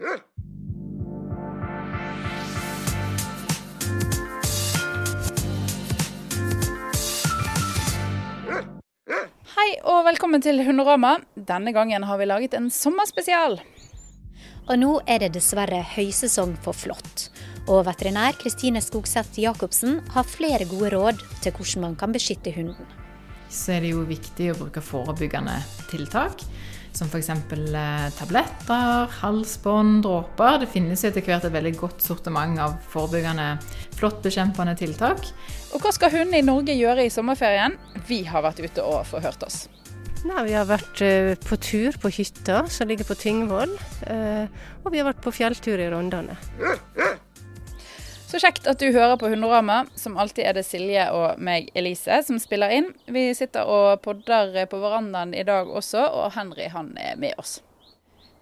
Hei og velkommen til Hundorama. Denne gangen har vi laget en sommerspesial. Og nå er det dessverre høysesong for flått. Og veterinær Kristine Skogseth Jacobsen har flere gode råd til hvordan man kan beskytte hunden. Så er det jo viktig å bruke forebyggende tiltak. Som f.eks. Eh, tabletter, halsbånd, dråper. Det finnes etter hvert et veldig godt sortiment av forebyggende flåttbekjempende tiltak. Og hva skal hundene i Norge gjøre i sommerferien? Vi har vært ute og forhørt oss. Nei, Vi har vært eh, på tur på hytta som ligger på Tingvoll. Eh, og vi har vært på fjelltur i Rondane. Så kjekt at du hører på Hundorama. Som alltid er det Silje og meg, Elise, som spiller inn. Vi sitter og podder på verandaen i dag også, og Henry han er med oss.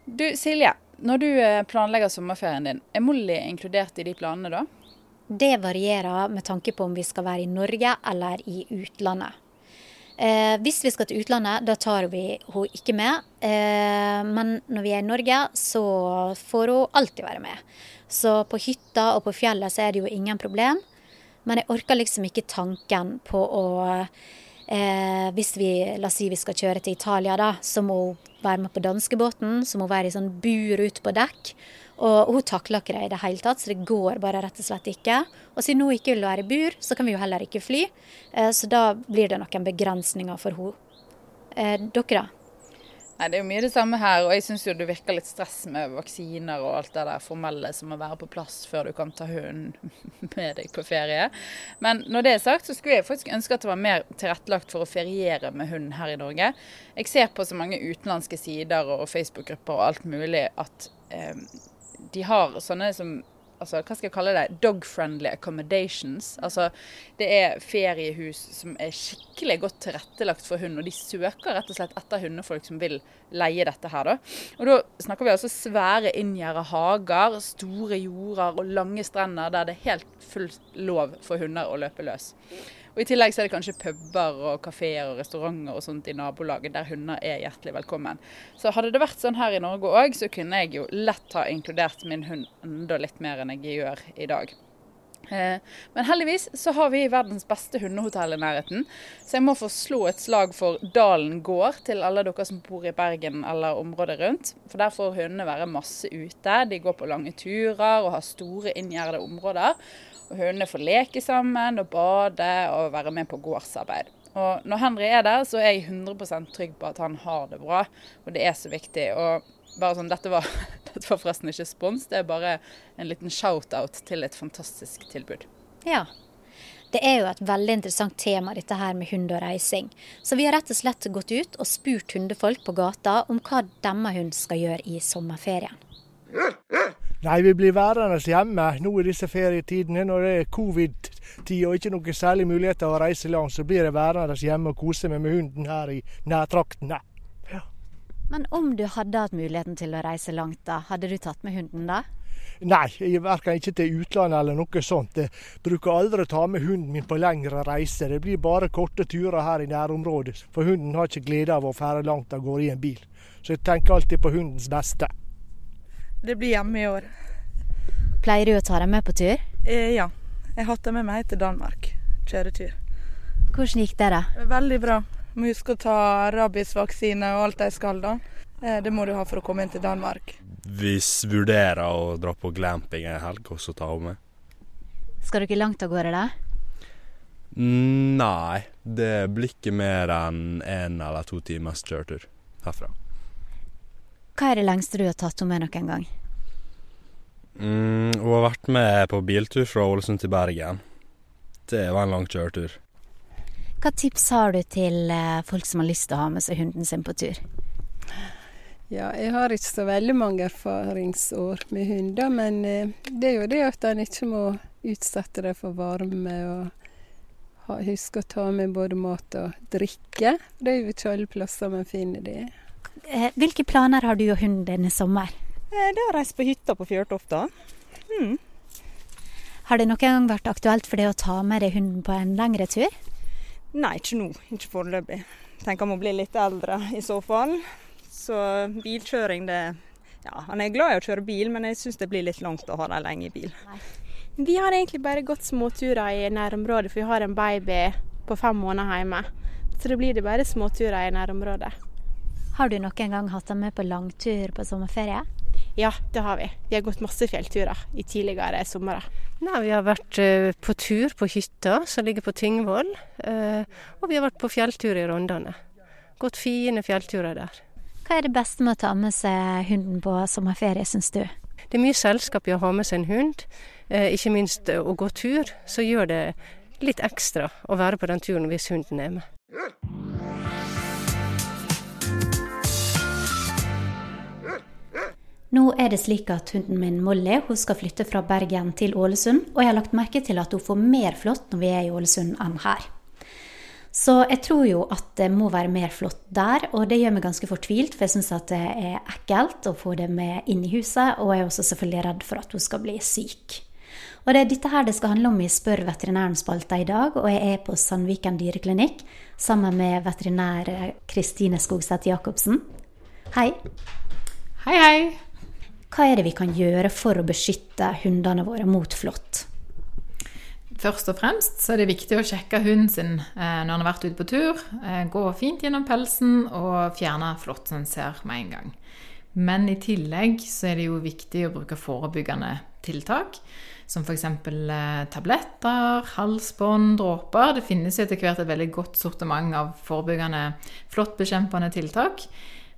Du Silje, når du eh, planlegger sommerferien din, er Molly inkludert i de planene da? Det varierer med tanke på om vi skal være i Norge eller i utlandet. Eh, hvis vi skal til utlandet, da tar vi henne ikke med. Eh, men når vi er i Norge, så får hun alltid være med. Så på hytta og på fjellet så er det jo ingen problem. Men jeg orker liksom ikke tanken på å eh, Hvis vi la oss si vi skal kjøre til Italia, da, så må hun være med på danskebåten. Så må hun være i sånn bur ute på dekk. Og hun takler ikke det i det hele tatt, så det går bare rett og slett ikke. Og siden hun ikke vil være i bur, så kan vi jo heller ikke fly. Eh, så da blir det noen begrensninger for henne. Eh, dere, da? Nei, Det er jo mye det samme her, og jeg syns jo det virker litt stress med vaksiner og alt det der formelle som må være på plass før du kan ta hunden med deg på ferie. Men når det er sagt, så skulle jeg faktisk ønske at det var mer tilrettelagt for å feriere med hunden her i Norge. Jeg ser på så mange utenlandske sider og Facebook-grupper og alt mulig at eh, de har sånne som altså, hva skal jeg kalle det, dog-friendly accommodations. Altså, det er feriehus som er skikkelig godt tilrettelagt for hund, og de søker rett og slett etter hundefolk som vil leie dette her. Da. Og da snakker vi altså svære inngjerda hager, store jorder og lange strender der det er helt fullt lov for hunder å løpe løs. Og I tillegg så er det kanskje puber og kafeer og restauranter og sånt i nabolaget der hunder er hjertelig velkommen. Så hadde det vært sånn her i Norge òg, så kunne jeg jo lett ha inkludert min hund enda litt mer enn jeg gjør i dag. Eh, men heldigvis så har vi verdens beste hundehotell i nærheten, så jeg må få slå et slag for Dalen gård til alle dere som bor i Bergen eller området rundt. For der får hundene være masse ute. De går på lange turer og har store inngjerdede områder. Og Hundene får leke sammen og bade og være med på gårdsarbeid. Og Når Henry er der, så er jeg 100 trygg på at han har det bra. Og det er så viktig. Og bare sånn, dette var, dette var forresten ikke spons, det er bare en liten shout-out til et fantastisk tilbud. Ja. Det er jo et veldig interessant tema, dette her med hund og reising. Så vi har rett og slett gått ut og spurt hundefolk på gata om hva deres hund skal gjøre i sommerferien. Nei, vi blir værende hjemme nå i disse ferietidene. Når det er covid-tid og ikke noen særlig muligheter å reise langt, så blir jeg værende hjemme og kose meg med hunden her i nærtraktene. Ja. Men om du hadde hatt muligheten til å reise langt, da, hadde du tatt med hunden da? Nei, jeg verken ikke til utlandet eller noe sånt. Jeg bruker aldri å ta med hunden min på lengre reiser. Det blir bare korte turer her i nærområdet. For hunden har ikke glede av å fære langt av gårde i en bil. Så jeg tenker alltid på hundens beste. Det blir hjemme i år. Pleier du å ta dem med på tur? Eh, ja. Jeg har hatt dem med meg til Danmark. Kjøretur. Hvordan gikk det, da? Veldig bra. Må huske å ta rabiesvaksine og alt de skal, da. Eh, det må du ha for å komme inn til Danmark. Vi vurderer å dra på glamping en helg, og så ta henne med. Skal dere langt av gårde, da? Nei, det blir ikke mer enn én en eller to timers kjøretur herfra. Hva er det lengste du har tatt henne med noen gang? Mm, hun har vært med på biltur fra Ålesund til Bergen. Det var en lang kjøretur. Hva tips har du til eh, folk som har lyst til å ha med seg hunden sin på tur? Ja, jeg har ikke så veldig mange erfaringsår med hunder, men eh, det er jo det at en ikke må utsette det for varme og ha, huske å ta med både mat og drikke. Det er jo ikke alle plasser man finner det. Eh, hvilke planer har du og hunden i sommer? Eh, det er å reise på hytta på Fjørtofta. Mm. Har det noen gang vært aktuelt for deg å ta med deg hunden på en lengre tur? Nei, ikke nå. Ikke foreløpig. Tenker han må bli litt eldre i så fall. Så bilkjøring det Ja, han er glad i å kjøre bil, men jeg syns det blir litt langt å ha dem lenge i bil. Vi har egentlig bare gått småturer i nærområdet, for vi har en baby på fem måneder hjemme. Så det blir det bare småturer i nærområdet. Har du noen gang hatt dem med på langtur på sommerferie? Ja, det har vi. Vi har gått masse fjellturer i tidligere somre. Nei, vi har vært eh, på tur på hytta som ligger på Tingvoll. eh, Og vi har vært på fjelltur i Rondane. Gått fine fjellturer der. Hva er det beste med å ta med seg hunden på sommerferie, syns du? Det er mye selskap i å ha med seg en hund. Eh, Ikke minst å gå tur, så gjør det litt ekstra å være på den turen hvis hunden er med. Nå er det slik at hunden min Molly hun skal flytte fra Bergen til Ålesund, og jeg har lagt merke til at hun får mer flått når vi er i Ålesund enn her. Så jeg tror jo at det må være mer flått der, og det gjør meg ganske fortvilt, for jeg syns at det er ekkelt å få det med inn i huset, og jeg er også selvfølgelig redd for at hun skal bli syk. Og det er dette her det skal handle om i Spør veterinæren-spalta i dag, og jeg er på Sandviken dyreklinikk sammen med veterinær Kristine Skogseth Jacobsen. Hei. Hei, hei. Hva er det vi kan gjøre for å beskytte hundene våre mot flått? Først og fremst så er det viktig å sjekke hunden sin eh, når han har vært ute på tur. Eh, gå fint gjennom pelsen og fjerne flått som en ser med en gang. Men i tillegg så er det jo viktig å bruke forebyggende tiltak. Som f.eks. Eh, tabletter, halsbånd, dråper. Det finnes etter hvert et veldig godt sortiment av forebyggende flåttbekjempende tiltak.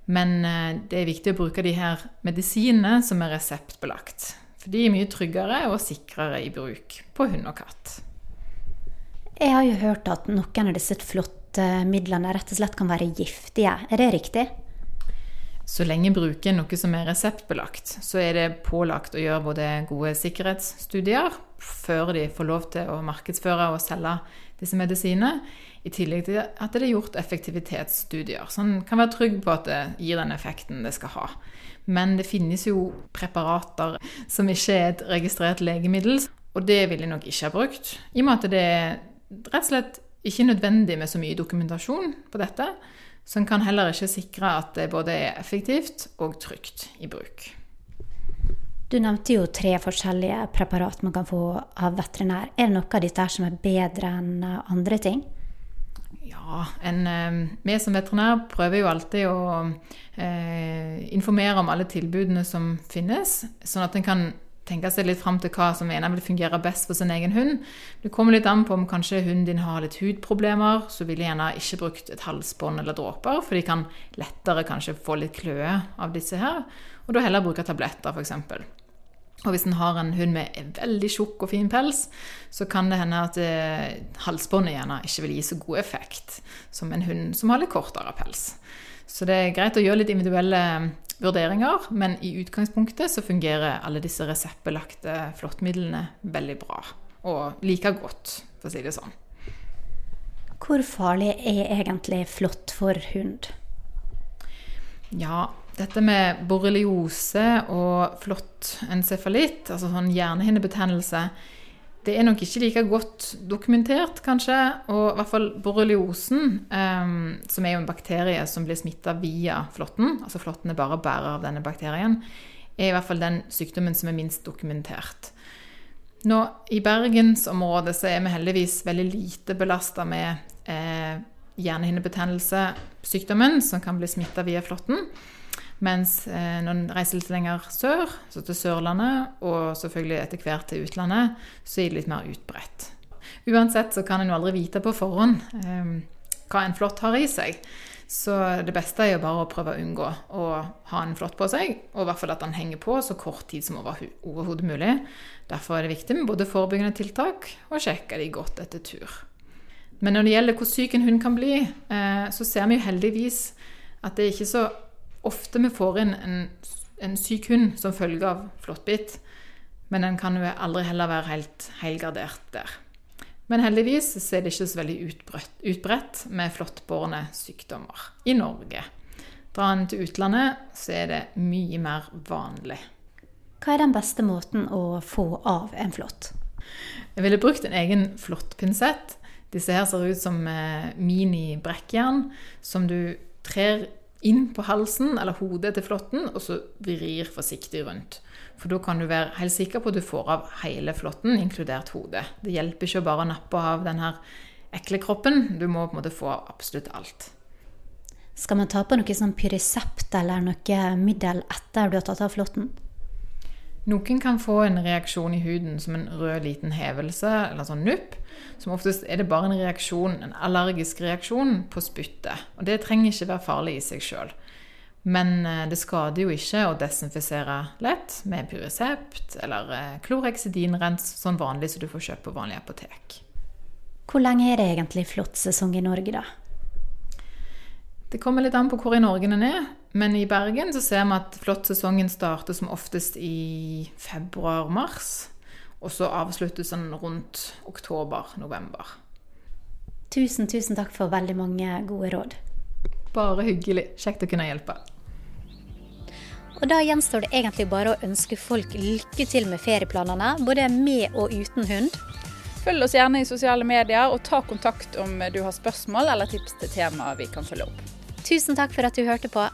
Men eh, det er viktig å bruke de her medisinene som er reseptbelagt. For de er mye tryggere og sikrere i bruk på hund og katt. Jeg har jo hørt at noen av disse flotte midlene rett og slett kan være giftige. Er det riktig? Så lenge bruker noe som er reseptbelagt, så er det pålagt å gjøre både gode sikkerhetsstudier før de får lov til å markedsføre og selge disse medisinene, i tillegg til at det er gjort effektivitetsstudier. Så en kan være trygg på at det gir den effekten det skal ha. Men det finnes jo preparater som ikke er et registrert legemiddel, og det vil jeg nok ikke ha brukt. I og med at det er rett og slett ikke nødvendig med så mye dokumentasjon på dette. Så en kan heller ikke sikre at det både er effektivt og trygt i bruk. Du nevnte jo tre forskjellige preparat man kan få av veterinær. Er det noe av dette som er bedre enn andre ting? Ja, en, vi som veterinær prøver jo alltid å eh, informere om alle tilbudene som finnes, sånn at en kan tenke seg litt fram til hva som mener vil fungere best for sin egen hund. Det kommer litt an på om kanskje hunden din har litt hudproblemer, så ville jeg gjerne ikke brukt et halsbånd eller dråper, for de kan lettere kanskje få litt kløe av disse her. Og da heller bruke tabletter, f.eks. Og hvis en har en hund med veldig tjukk og fin pels, så kan det hende at eh, halsbåndet gjerne ikke vil gi så god effekt som en hund som har litt kortere pels. Så det er greit å gjøre litt individuelle vurderinger, men i utgangspunktet så fungerer alle disse reseptbelagte flåttmidlene veldig bra. Og like godt, for å si det sånn. Hvor farlig er egentlig flått for hund? Ja, dette med borreliose og flott encefalitt, altså sånn hjernehinnebetennelse, det er nok ikke like godt dokumentert, kanskje. Og i hvert fall borreliosen, um, som er jo en bakterie som blir smitta via flåtten, altså flåtten er bare bærer av denne bakterien, er i hvert fall den sykdommen som er minst dokumentert. Nå, I bergensområdet så er vi heldigvis veldig lite belasta med eh, hjernehinnebetennelsessykdommen, som kan bli smitta via flåtten. Mens eh, når en reiser litt lenger sør, så til Sørlandet, og selvfølgelig etter hvert til utlandet, så er det litt mer utbredt. Uansett så kan en jo aldri vite på forhånd eh, hva en flått har i seg. Så det beste er jo bare å prøve å unngå å ha en flått på seg, og i hvert fall at den henger på så kort tid som overhodet mulig. Derfor er det viktig med både forebyggende tiltak og sjekke de godt etter tur. Men når det gjelder hvor syk en hund kan bli, eh, så ser vi jo heldigvis at det er ikke så ofte vi får inn en, en syk hund som følge av flåttbitt. Men den kan jo aldri heller være helt helgardert der. Men heldigvis så er det ikke så veldig utbredt, utbredt med flåttbårne sykdommer i Norge. Drar en til utlandet, så er det mye mer vanlig. Hva er den beste måten å få av en flått? Jeg ville brukt en egen flåttpinsett. Disse her ser ut som mini-brekkjern som du trer inn på halsen eller hodet til flåtten, og så vrir forsiktig rundt. For da kan du være helt sikker på at du får av hele flåtten, inkludert hodet. Det hjelper ikke å bare nappe av den her ekle kroppen, du må på en måte få av absolutt alt. Skal man ta på noe sånn Pyresept eller noe middel etter du har tatt av flåtten? Noen kan få en reaksjon i huden som en rød liten hevelse eller sånn nupp. Som oftest er det bare en reaksjon, en allergisk reaksjon på spyttet. Og det trenger ikke være farlig i seg sjøl. Men eh, det skader jo ikke å desinfisere lett med Pyresept eller eh, kloreksidinrens sånn vanlig som du får kjøpt på vanlig apotek. Hvor lenge er det egentlig flåttsesong i Norge, da? Det kommer litt an på hvor i Norge den er, men i Bergen så ser vi at flåttsesongen starter som oftest i februar-mars. Og så avsluttes den rundt oktober-november. Tusen, tusen takk for veldig mange gode råd. Bare hyggelig. Kjekt å kunne hjelpe. Og da gjenstår det egentlig bare å ønske folk lykke til med ferieplanene, både med og uten hund. Følg oss gjerne i sosiale medier, og ta kontakt om du har spørsmål eller tips til temaer vi kan følge opp. Tusen takk for at du hørte på.